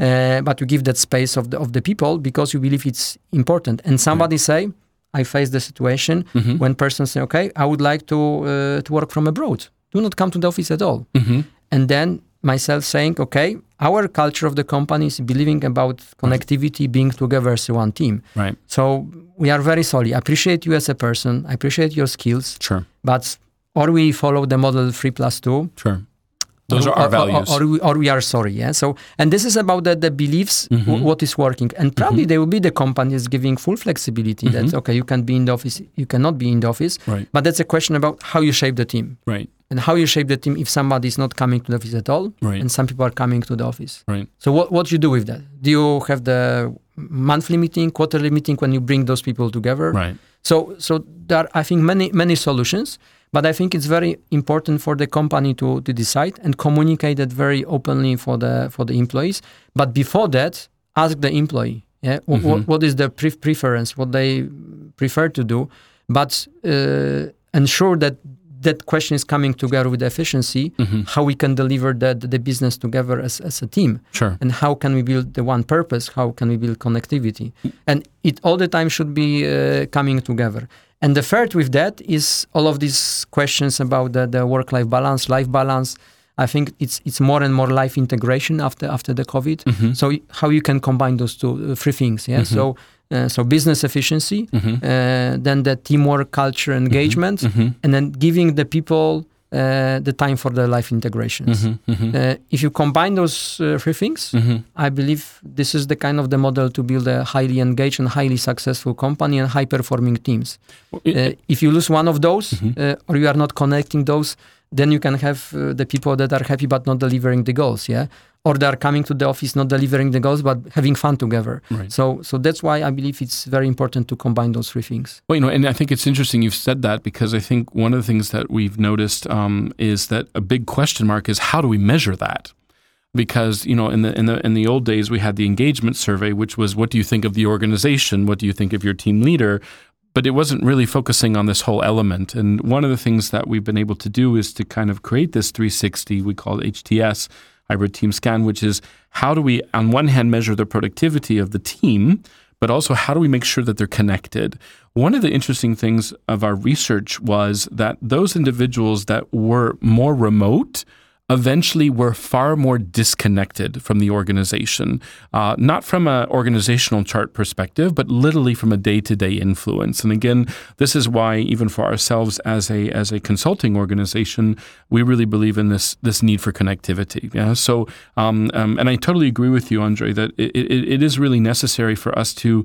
Uh, but you give that space of the of the people because you believe it's important. And somebody say, I face the situation hmm when person say, okay, I would like to uh, to work from abroad. Do not come to the office at all. hmm And then myself saying, okay, our culture of the company is believing about connectivity, being together as one team. Right. So we are very solid. I appreciate you as a person. I appreciate your skills, Sure. but or we follow the model three plus two. Sure. Those or, are our or- or- values. Or, we, or we are sorry. Yeah. So and this is about the, the beliefs Mhm. w- what is working, and probably there will be the companies giving full flexibility. Mhm. That okay, you can be in the office, you cannot be in the office. Right. But that's a question about how you shape the team Right. and how you shape the team if somebody is not coming to the office at all, Right. and some people are coming to the office. Right. So what what you do with that? Do you have the monthly meeting, quarterly meeting when you bring those people together? Right. So so there are I think many many solutions, but I think it's very important for the company to to decide and communicate that very openly for the for the employees. But before that, ask the employee, yeah, Mhm. what, what is their pre- preference, what they prefer to do, but uh, ensure that that question is coming together with efficiency. hmm How we can deliver the, the business together as, as a team Sure. and how can we build the one purpose how can we build connectivity and it all the time should be uh, coming together and the third with that is all of these questions about the, the work life balance life balance i think it's it's more and more life integration after after the covid. Hmm so how you can combine those two uh, three things yeah? Mhm. so uh, so business efficiency hmm uh, then the teamwork culture engagement hmm and then giving the people uh, the time for the life integrations. Hmm hmm uh, if you combine those uh, three things hmm I believe this is the kind of the model to build a highly engaged and highly successful company and high performing teams. Uh, if you lose one of those uh, or you are not connecting those, then you can have uh, the people that are happy but not delivering the goals, yeah? Or they are coming to the office not delivering the goals but having fun together. right. So so that's why I believe it's very important to combine those three things. Well, you know, and I think it's interesting you've said that because I think one of the things that we've noticed um, is that a big question mark is how do we measure that? Because you know, in the in the in the old days, we had the engagement survey, which was what do you think of the organization? What do you think of your team leader? But it wasn't really focusing on this whole element. And one of the things that we've been able to do is to kind of create this 360. We call it HTS, hybrid team scan, which is how do we, on one hand, measure the productivity of the team, but also how do we make sure that they're connected? One of the interesting things of our research was that those individuals that were more remote eventually were far more disconnected from the organization, uh, not from an organizational chart perspective, but literally from a day-to-day influence. And again, this is why even for ourselves as a as a consulting organization, we really believe in this this need for connectivity. Yeah. So, um, um, and I totally agree with you, Andre, that it, it, it is really necessary for us to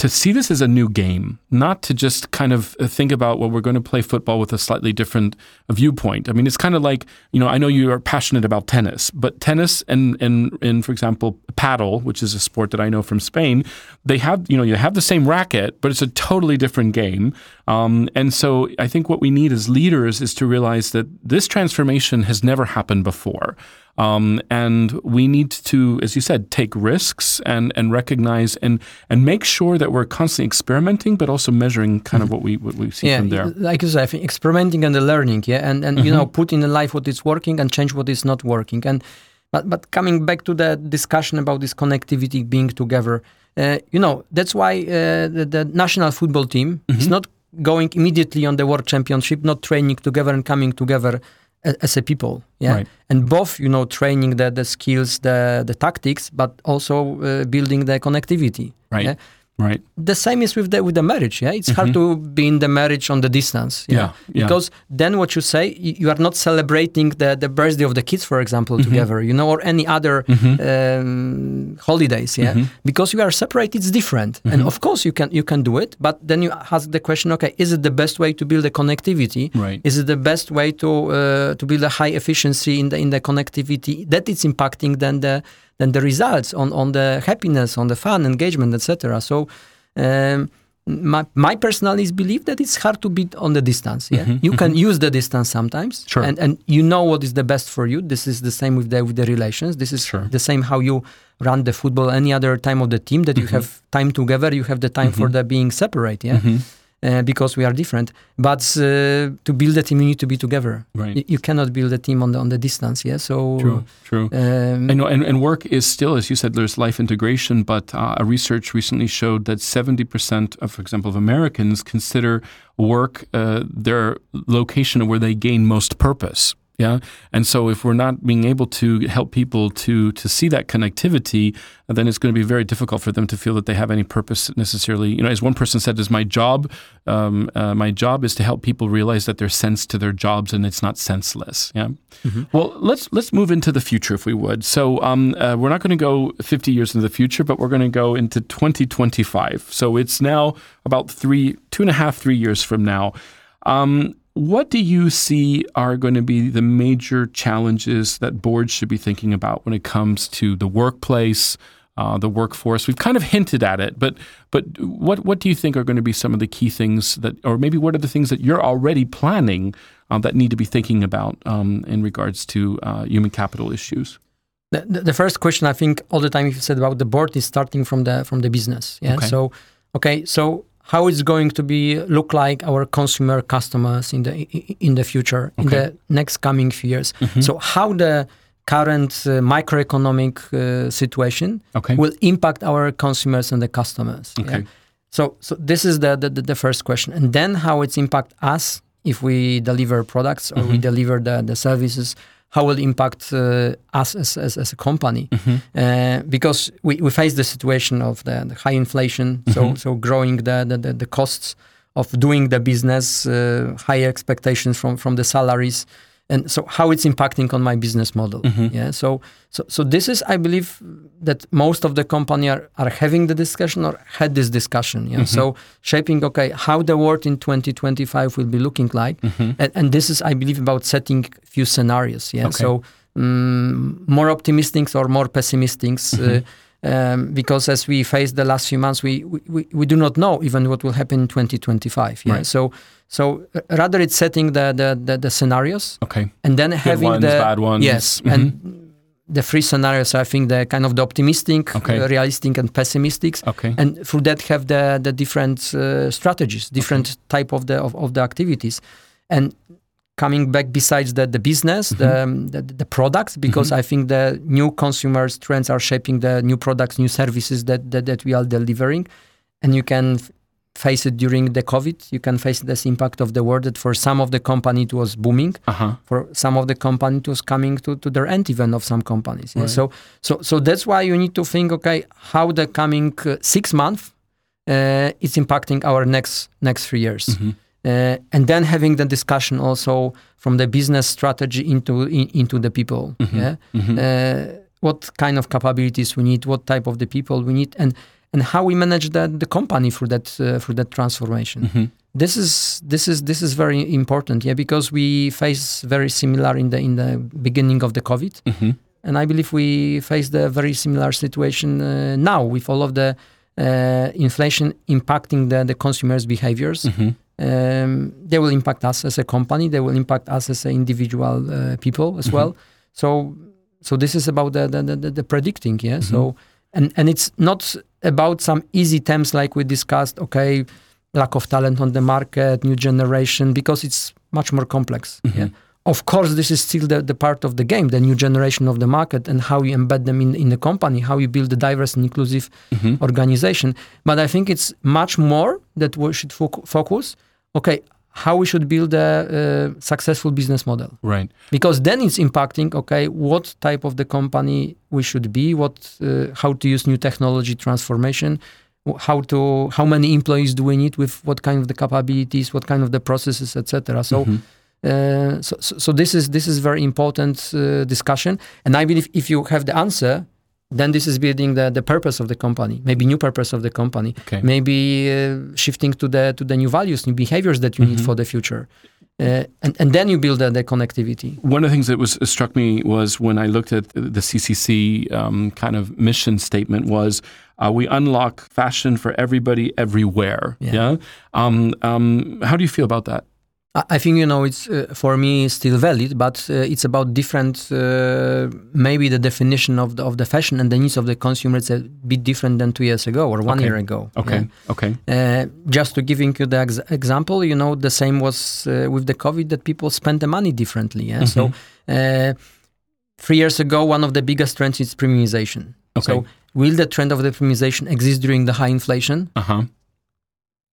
to see this as a new game, not to just kind of uh, think about, well, we're going to play football with a slightly different uh, viewpoint. I mean, it's kind of like, you know, I know you are passionate about tennis, but tennis and, and, and for example, padel, which is a sport that I know from Spain, they have, you know, you have the same racket, but it's a totally different game. Um, and so I think what we need as leaders is to realize that this transformation has never happened before. Um, and we need to, as you said, take risks and, and recognize and, and make sure that we're constantly experimenting, but also measuring kind of what we what we see yeah, from there. like you said, I think experimenting and the learning, yeah, and and you know put in the life what is working and change what is not working. And But but coming back to the discussion about this connectivity being together, uh, you know that's why uh, the, the, national football team mm-hmm. is not going immediately on the world championship, not training together and coming together as, a people. Yeah, right. and both you know training the the skills, the the tactics, but also uh, building the connectivity. Right. Yeah? Right. The same is with the with the marriage. Yeah, it's mm-hmm. hard to be in the marriage on the distance. Yeah, yeah, yeah. because then what you say, you are not celebrating the the birthday of the kids, for example, mm-hmm. together. You know, or any other mm-hmm. um, holidays. Yeah, mm-hmm. because you are separate, it's different. And mm-hmm. of course, you can you can do it, but then you ask the question: Okay, is it the best way to build a connectivity? Right. Is it the best way to uh, to build a high efficiency in the in the connectivity that it's impacting then the then the results on, on the happiness, on the fun, engagement, etc. So um, my, my is believe that it's hard to beat on the distance. Yeah, mm-hmm, you mm-hmm. can use the distance sometimes, sure. and and you know what is the best for you. This is the same with the with the relations. This is sure. the same how you run the football any other time of the team that you mm-hmm. have time together. You have the time for mm-hmm. the being separate. Yeah. Uh, because we are different. But uh, to build a team, you need to be together. Right. Y- you cannot build a team on the on the distance. Yeah. So true. True. Um, and, and and work is still, as you said, there's life integration. But uh, a research recently showed that 70% of, for example, of Americans consider work uh, their location where they gain most purpose. Yeah. And so if we're not being able to help people to to see that connectivity, then it's going to be very difficult for them to feel that they have any purpose necessarily. You know, as one person said, "Is my job? Um, uh, my job is to help people realize that there's sense to their jobs and it's not senseless." Yeah. Mm-hmm. Well, let's let's move into the future if we would. So um, uh, we're not going to go 50 years into the future, but we're going to go into 2025. So it's now about three, two and a half, three years from now. Um, what do you see are going to be the major challenges that boards should be thinking about when it comes to the workplace, uh, the workforce? We've kind of hinted at it, but but what what do you think are going to be some of the key things that, or maybe what are the things that you're already planning uh, that need to be thinking about um, in regards to uh, human capital issues? The, the, first question I think all the time you said about the board is starting from the from the business. Yeah. Okay. So okay, so how it's going to be look like our consumer customers in the in the future okay. in the next coming few years. Mm-hmm. So how the current uh, macroeconomic uh, situation okay. will impact our consumers and the customers. Okay. Yeah? So so this is the, the the first question, and then how it's impact us if we deliver products or mm-hmm. we deliver the the services how will impact uh, us as, as, as, a company mm-hmm. uh, because we, we face the situation of the, the high inflation mm-hmm. so so growing the, the, the, costs of doing the business uh, high expectations from from the salaries and so how it's impacting on my business model mm-hmm. yeah so so so this is i believe that most of the company are, are having the discussion or had this discussion yeah mm-hmm. so shaping okay how the world in 2025 will be looking like mm-hmm. and, and, this is i believe about setting few scenarios yeah okay. so um, more optimistic or more pessimistic uh, um, because as we faced the last few months, we, we, we do not know even what will happen in 2025. Yeah? Right. So so uh, rather it's setting the, the, the, the, scenarios. Okay. And then Good having ones, the bad ones. Yes. Mm-hmm. And the three scenarios, I think the kind of the optimistic, okay. uh, realistic, and pessimistic. Okay. And through that have the the different uh, strategies, different okay. type of the of, of the activities, and coming back besides the, the business, mm-hmm. the, um, the, the products, because mm-hmm. I think the new consumers trends are shaping the new products, new services that, that, that we are delivering. And you can f- face it during the COVID. You can face this impact of the world that for some of the company it was booming. Uh-huh. For some of the company it was coming to, to their end even of some companies. Yeah? Right. So, so, so that's why you need to think, okay, how the coming uh, six months uh, is impacting our next next three years. Mm-hmm. Uh, and then having the discussion also from the business strategy into in, into the people mm-hmm. yeah mm-hmm. Uh, what kind of capabilities we need what type of the people we need and and how we manage the, the company through that uh, through that transformation mm-hmm. this is this is this is very important yeah because we face very similar in the in the beginning of the covid mm-hmm. and i believe we face the very similar situation uh, now with all of the uh, inflation impacting the, the consumers behaviors mm-hmm um, they will impact us as a company. They will impact us as individual uh, people as mm-hmm. well. So, so this is about the the, the, the predicting, yeah. Mm-hmm. So, and and it's not about some easy terms like we discussed. Okay, lack of talent on the market, new generation, because it's much more complex. Mm-hmm. Yeah. of course, this is still the, the part of the game, the new generation of the market, and how you embed them in, in the company, how you build a diverse and inclusive Mm-hmm. organization. But I think it's much more that we should foc- focus. Okay, how we should build a, uh successful business model Right. because then it's impacting okay what type of the company we should be what uh, how to use new technology transformation how to how many employees do we need with what kind of the capabilities what kind of the processes etc so Mhm. uh, so, so so this is this is very important uh, discussion and i believe if you have the answer then this is building the, the purpose of the company maybe new purpose of the company Okay. maybe uh, shifting to the to the new values new behaviors that you need Mhm. for the future uh, and, and then you build the, the connectivity One of the things that was struck me was when I looked at the CCC um, kind of mission statement was uh, we unlock fashion for everybody everywhere. Yeah. Yeah. Um, um, how do you feel about that? I I think you know it's uh, for me still valid, but uh, it's about different. Uh, maybe the definition of the of the fashion and the needs of the consumer is a bit different than two years ago or one Okay. year ago. Okay. Okay. Yeah. Uh, just to giving you the ex- example, you know, the same was uh, with the COVID that people spend the money differently. Yeah. So Mm-hmm. uh, three years ago, one of the biggest trends is premiumization. Okay. So will the trend of the premiumization exist during the high inflation? Uh huh.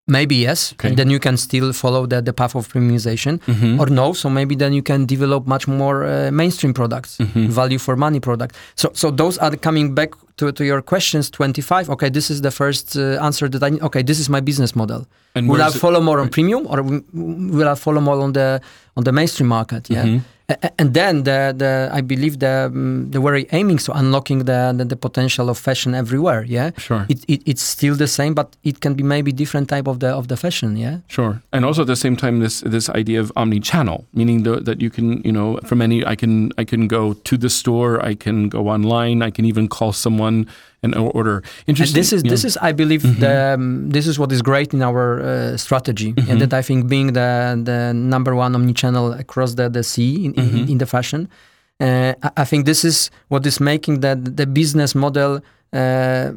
Maybe yes. Okay. And then you can still follow the, the path of premiumization. Mm-hmm. or no so maybe then you can develop much more uh, mainstream products Mhm. value for money product so so those are coming back to, to your questions 25 okay this is the first uh, answer that i need okay this is my business model and will i where's it- follow more on premium or will i follow more on the on the mainstream market yeah Mhm. And then the, the i believe the um, the very aiming so unlocking the, the the potential of fashion everywhere yeah? Sure. it, it it's still the same but it can be maybe different type of the of the fashion yeah? Sure, and also at the same time, this this idea of omni-channel, meaning the, that you can, you know, from any, I can I can go to the store, I can go online, I can even call someone and order. And Interesting. this is this is I believe the um, this is what is great in our uh, strategy, and that I think being the the number one omnichannel across the the CEE in, in, in the fashion, uh, I, I think this is what is making the the business model. Uh,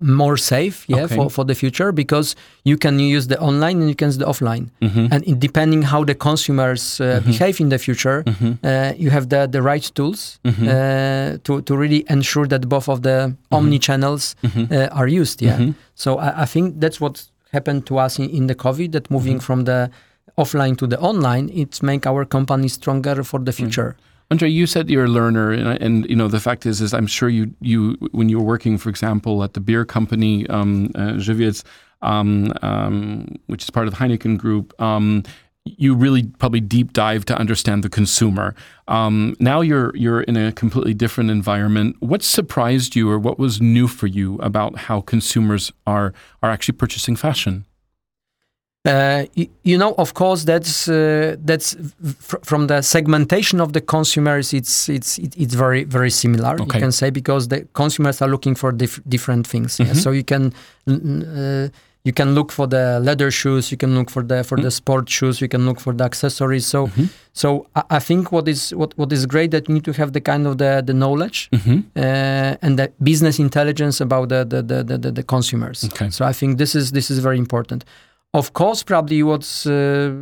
more safe yeah Okay. for, for the future because you can use the online and you can use the offline. Mhm. and it, depending how the consumers uh, behave in the future uh, you have the, the right tools uh, to, to really ensure that both of the omni channels uh, are used yeah. So I, I think that's what happened to us in, in the covid that moving from the offline to the online it's make our company stronger for the future Andre, you said you're a learner, and, and you know the fact is, is I'm sure you you when you were working, for example, at the beer company um, uh, um, um, which is part of the Heineken Group. Um, you really probably deep dive to understand the consumer. Um, now you're you're in a completely different environment. What surprised you, or what was new for you about how consumers are are actually purchasing fashion? Uh, y- you know, of course, that's uh, that's fr- from the segmentation of the consumers. It's it's it's very very similar. Okay. You can say because the consumers are looking for dif- different things. yeah. So you can mm, uh, you can look for the leather shoes. You can look for the for the sport shoes. You can look for the accessories. So so I, I think what is what what is great that you need to have the kind of the the knowledge Mm-hmm. uh, and the business intelligence about the the the, the, the, the consumers. Okay. So I think this is this is very important. Of course, probably what's uh,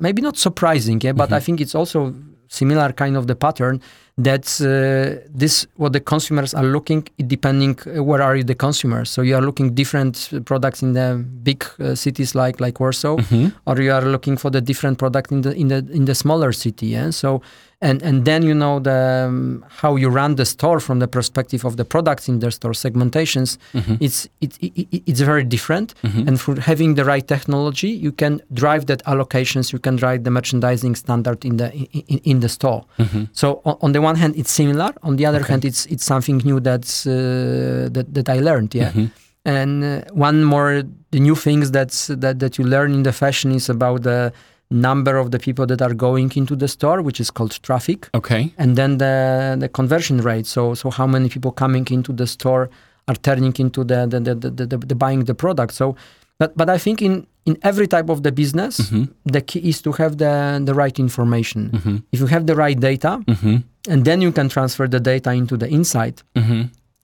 maybe not surprising, yeah, but I think it's also similar kind of the pattern that uh, this what the consumers are looking depending uh, where are you the consumers so you are looking different products in the big uh, cities like like warsaw or you are looking for the different product in the in the in the smaller city yeah? So and and then you know the um, how you run the store from the perspective of the products in the store segmentations. It's it, it, it- it's very different. And for having the right technology you can drive that allocations you can drive the merchandising standard in the in, in, in the store. So on, on the one hand it's similar. On the other hand it's it's something new that's uh, that, that i learned yeah. And uh, one more the new things that's that, that you learn in the fashion is about the number of the people that are going into the store which is called traffic. Okay. and then the the conversion rate. So so how many people coming into the store are turning into the the, the, the, the, the buying the product. So but but i think in in every type of the business the key is to have the the right information if you have the right data Mm-hmm. and then you can transfer the data into the insight Mm-hmm.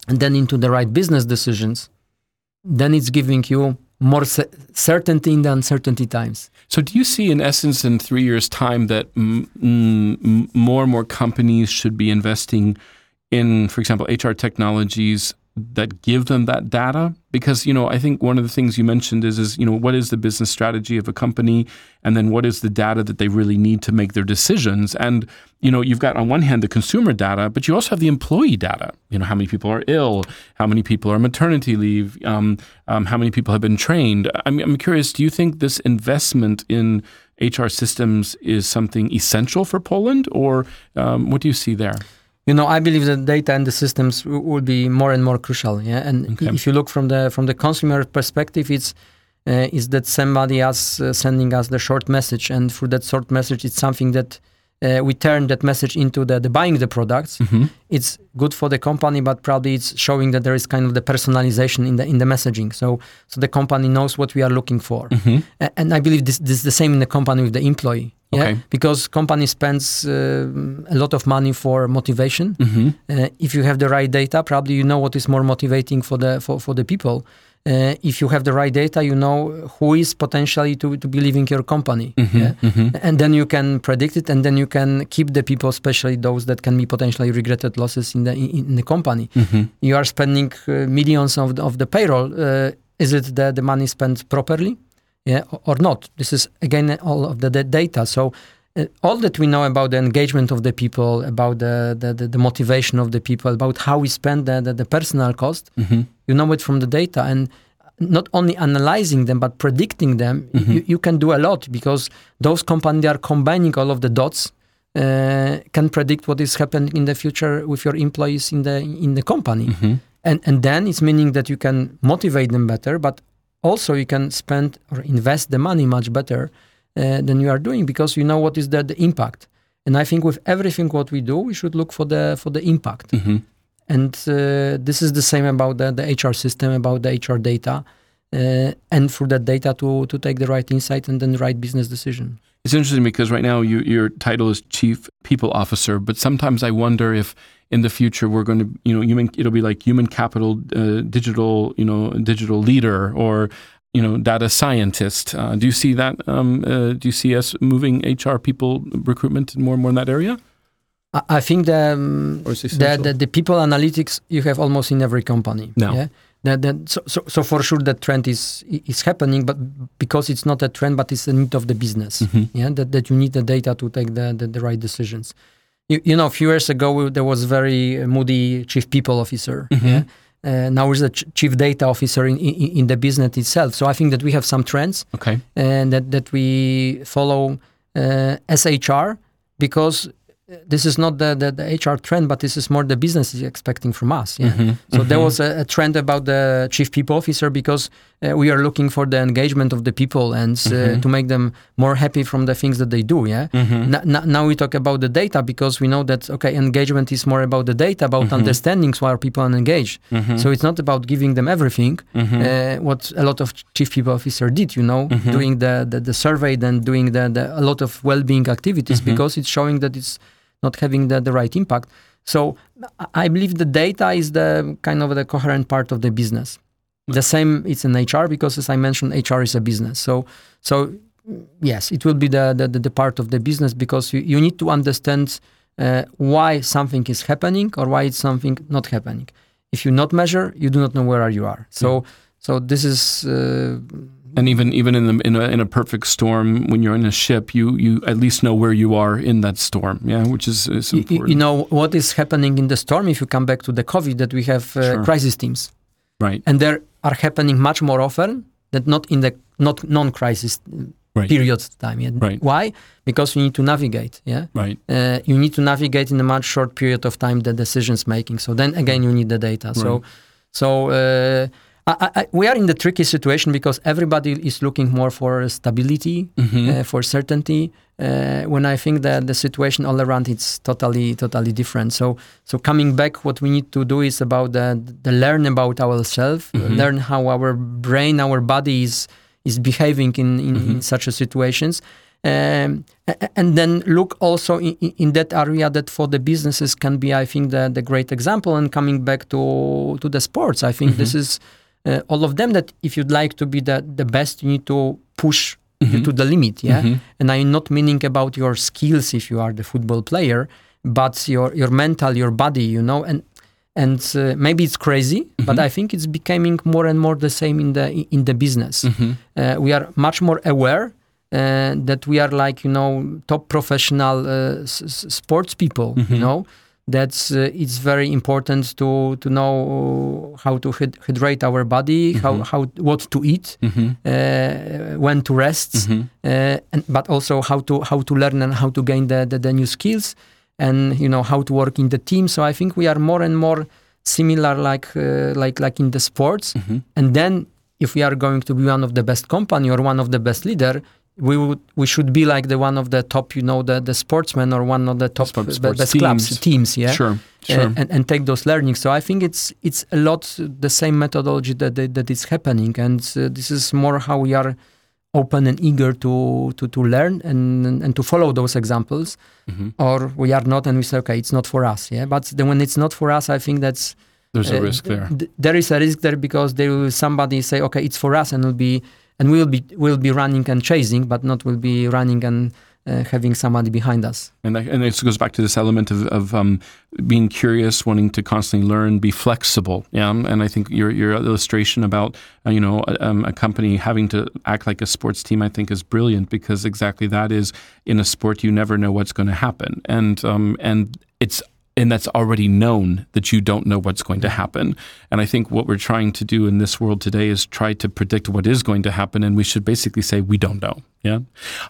and then into the right business decisions then it's giving you more ce- certainty in the uncertainty times. So, do you see, in essence, in three years' time, that mm, mm, more and more companies should be investing in, for example, HR technologies that give them that data? Because you know, I think one of the things you mentioned is, is you know, what is the business strategy of a company, and then what is the data that they really need to make their decisions? And you know, you've got on one hand the consumer data, but you also have the employee data. You know, how many people are ill, how many people are maternity leave, um, um, how many people have been trained. I'm, I'm curious. Do you think this investment in HR systems is something essential for Poland, or um, what do you see there? You know i believe that data and the systems will be more and more crucial yeah and okay. if you look from the from the consumer perspective it's uh, is that somebody else uh, sending us the short message and through that short message it's something that uh, we turn that message into the, the buying the products mm-hmm. it's good for the company but probably it's showing that there is kind of the personalization in the in the messaging so so the company knows what we are looking for mm-hmm. and i believe this, this is the same in the company with the employee yeah, okay. because company spends uh, a lot of money for motivation. Mm-hmm. Uh, if you have the right data, probably you know what is more motivating for the for, for the people. Uh, if you have the right data, you know who is potentially to, to be leaving your company, mm-hmm, yeah? mm-hmm. and then you can predict it, and then you can keep the people, especially those that can be potentially regretted losses in the in, the company. Mm-hmm. You are spending uh, millions of the, of the payroll. Uh, is it the, the money spent properly? Yeah, or not. This is again all of the, the data. So uh, all that we know about the engagement of the people, about the the, the, the motivation of the people, about how we spend the, the, the personal cost, mm-hmm. you know it from the data. And not only analyzing them but predicting them, mm-hmm. you, you, can do a lot because those companies are combining all of the dots. Uh, can predict what is happening in the future with your employees in the in the company, mm-hmm. and and then it's meaning that you can motivate them better, but also you can spend or invest the money much better uh, than you are doing because you know what is the, the impact. And i think with everything what we do we should look for the for the impact. Mm-hmm. and uh, this is the same about the, the hr system about the hr data uh, and through that data to to take the right insight and then the right business decision it's interesting because right now you, your title is chief people officer but sometimes i wonder if in the future we're going to you know human it'll be like human capital uh, digital you know digital leader or you know data scientist uh, do you see that um, uh, do you see us moving hr people recruitment more and more in that area I think the, um, the, the, the, people analytics you have almost in every company. No. Yeah? That, that, so, so, so for sure that trend is is happening, but because it's not a trend, but it's a need of the business. Mm-hmm. Yeah, that, that you need the data to take the, the, the right decisions you, you know, a few years ago there was very moody chief people officer. Mm-hmm. Yeah? Uh, now there's a ch- chief data officer in, in, in the business itself. So I think that we have some trends, okay, and that that we follow uh, SHR because this is not the, the, the, HR trend, but this is more the business is expecting from us. Yeah? Mm-hmm, so mm-hmm. there was a, a, trend about the chief people officer because uh, we are looking for the engagement of the people and uh, mm-hmm. to make them more happy from the things that they do. Yeah. Mm-hmm. N- n- now we talk about the data because we know that okay, engagement is more about the data, about mm-hmm. understanding why people are engaged. Mm-hmm. So it's not about giving them everything. Uh, what a lot of chief people officer did, you know, doing the, the, the survey, then doing the, the a lot of well-being activities because it's showing that it's not having the, the right impact. So I believe the data is the kind of the coherent part of the business. The same it's in HR because as I mentioned, HR is a business. So so yes, it will be the the, the part of the business because you, you need to understand uh, why something is happening or why it's something not happening. If you not measure, you do not know where you are. So yeah. so this is. Uh, and even even in the in a, in a perfect storm, when you're in a ship, you you at least know where you are in that storm. Yeah, which is, is important. You, know what is happening in the storm. If you come back to the COVID, that we have uh, sure. crisis teams, right? And they are happening much more often than not in the not non-crisis right. periods of time. Yeah? Right. Why? Because you need to navigate. Yeah. Right. Uh, you need to navigate in a much short period of time the decisions making. So then again, you need the data. Right. So so. Uh, I, I, we are in the tricky situation because everybody is looking more for stability, mm-hmm. uh, for certainty. Uh, when I think that the situation all around it's totally, totally different. So, so coming back, what we need to do is about the, the learn about ourselves, mm-hmm. learn how our brain, our body is is behaving in in, mm-hmm. in such a situations. Um, and then look also in, in, that area that for the businesses can be, I think, the, the great example. And coming back to to the sports, I think this mm-hmm. is all of them that if you'd like to be the, the best, you need to push mm-hmm. to the limit. Yeah. Mm-hmm. And I'm not meaning about your skills if you are the football player, but your, your mental, your body, you know, and, and uh, maybe it's crazy, mm-hmm. but I think it's becoming more and more the same in the in the business. Mm-hmm. Uh, we are much more aware uh, that we are like you know top professional uh, s- sports people. You mm-hmm. know, that's uh, it's very important to to know how to hyd- hydrate our body, mm-hmm. how how what to eat, mm-hmm. uh, when to rest, mm-hmm. uh, and but also how to how to learn and how to gain the, the, the new skills, and you know how to work in the team. So I think we are more and more similar, like uh, like like in the sports, mm-hmm. and then if we are going to be one of the best company or one of the best leader we would we should be like the one of the top you know the the sportsmen or one of the top sports, best teams. clubs teams. yeah? Sure sure. uh, and, and take those learnings. So i think it's it's a lot the same methodology that that, that is happening. And uh, this is more how we are open and eager to to, to learn and and to follow those examples. Mm-hmm. or we are not and we say okay it's not for us yeah? But then when it's not for us i think that's there's uh, a risk there. th- there is a risk there because there will somebody say okay it's for us and it'll be and we'll be we'll be running and chasing, but not we'll be running and uh, having somebody behind us. And that, and this goes back to this element of, of um, being curious, wanting to constantly learn, be flexible. Yeah, and I think your your illustration about uh, you know a, um, a, company having to act like a sports team, I think, is brilliant because exactly that is in a sport you never know what's going to happen, and um, and it's and that's already known that you don't know what's going to mm-hmm. happen. And I think what we're trying to do in this world today is try to predict what is going to happen, and we should basically say we don't know. Yeah.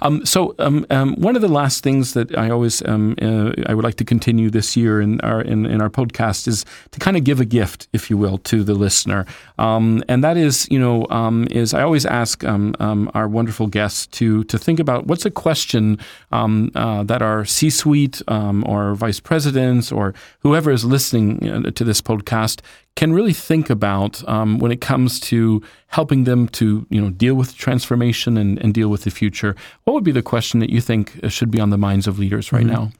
Um, so um, um, one of the last things that I always um, uh, I would like to continue this year in our in, in, our podcast is to kind of give a gift, if you will, to the listener, um, and that is you know um, is I always ask our wonderful guests to to think about what's a question uh, that our C-suite or vice presidents or whoever is listening uh, to this podcast can really think about um, when it comes to helping them to you know deal with transformation and, and, deal with the future. What would be the question that you think uh, should be on the minds of leaders right mm-hmm.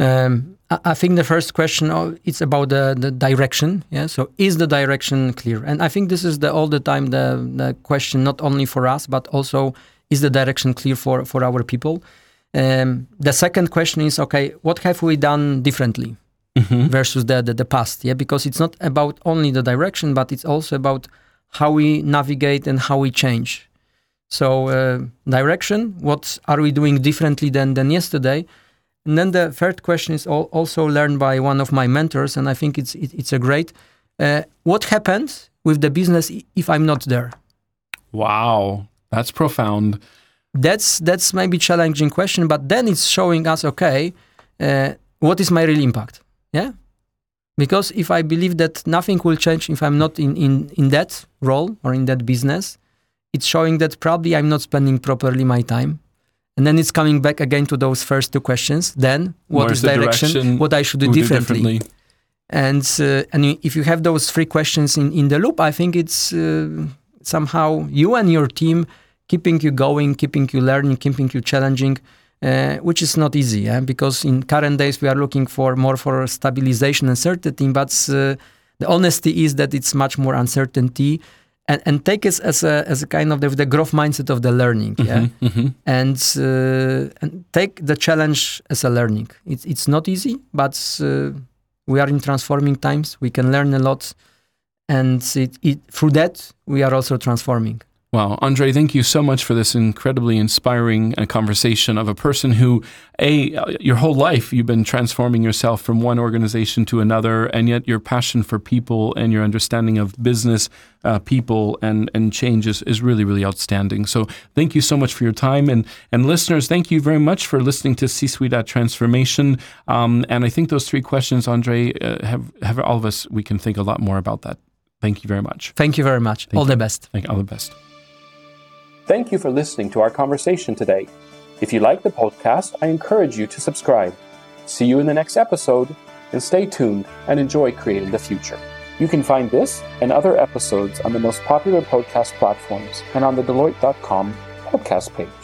now? Um, I think the first question oh, it's about the, the direction. Yeah, so is the direction clear? And I think this is the all the time the, the question not only for us but also is the direction clear for for our people. Um, the second question is okay, what have we done differently? Mm-hmm. versus the, the, the past yeah? Because it's not about only the direction but it's also about how we navigate and how we change. So uh, direction what are we doing differently than than yesterday? And then the third question is al- also learned by one of my mentors and i think it's it, it's a great uh, what happens with the business if i'm not there? Wow. That's profound. That's that's maybe challenging question but then it's showing us okay uh, what is my real impact yeah. Because if I believe that nothing will change if I'm not in, in, in that role or in that business, it's showing that probably I'm not spending properly my time. And then it's coming back again to those first two questions. Then, what Where's is the direction, direction, What I should do differently? do differently? And uh, and if you have those three questions in, in the loop, I think it's uh, somehow you and your team keeping you going, keeping you learning, keeping you challenging uh, which is not easy because in current days we are looking for more for stabilization and certainty but uh, the honesty is that it's much more uncertainty. And, and take it as a, as a kind of the, the growth mindset of the learning mm-hmm, mm-hmm. and uh, and take the challenge as a learning. It's, it's not easy but uh, we are in transforming times. We can learn a lot. And it, it, through that we are also transforming Wow, Andre, thank you so much for this incredibly inspiring uh, conversation of a person who, a, uh, your whole life you've been transforming yourself from one organization to another, and yet your passion for people and your understanding of business, uh, people, and and change is, is really really outstanding. So thank you so much for your time, and and listeners, thank you very much for listening to C-Suite at Transformation. Um, and I think those three questions, Andre, uh, have have all of us we can think a lot more about that. Thank you very much. Thank you very much. Thank all you. the best. Thank you. All the best. Thank you for listening to our conversation today. If you like the podcast, I encourage you to subscribe. See you in the next episode, and stay tuned and enjoy creating the future. You can find this and other episodes on the most popular podcast platforms and on the Deloitte.com podcast page.